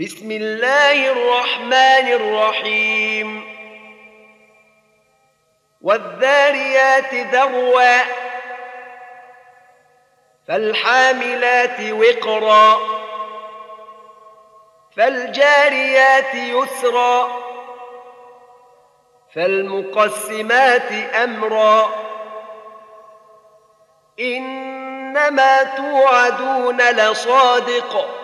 بسم الله الرحمن الرحيم. والذاريات ذروا فالحاملات وقرا فالجاريات يسرا فالمقسمات أمرا. إنما توعدون لصادق.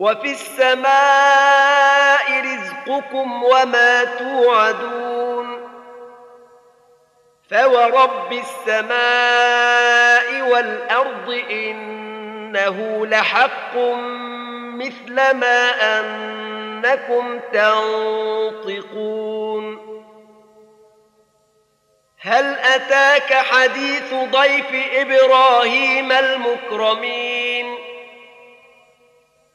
وفي السماء رزقكم وما توعدون فورب السماء والأرض إنه لحق مثل ما أنكم تنطقون هل أتاك حديث ضيف إبراهيم المكرمين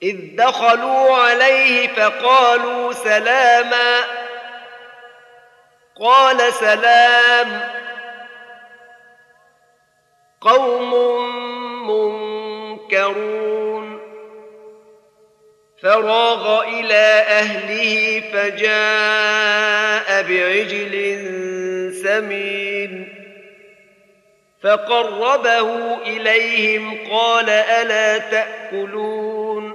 إذ دخلوا عليه فقالوا سلاما. قال سلام. قوم منكرون. فراغ إلى أهله فجاء بعجل سمين. فقربه إليهم قال ألا تأكلون؟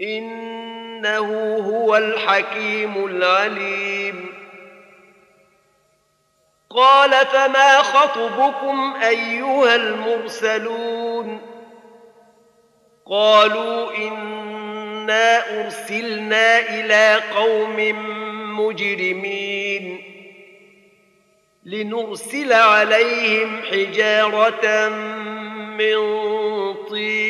إنه هو الحكيم العليم. قال فما خطبكم أيها المرسلون؟ قالوا إنا أرسلنا إلى قوم مجرمين لنرسل عليهم حجارة من طين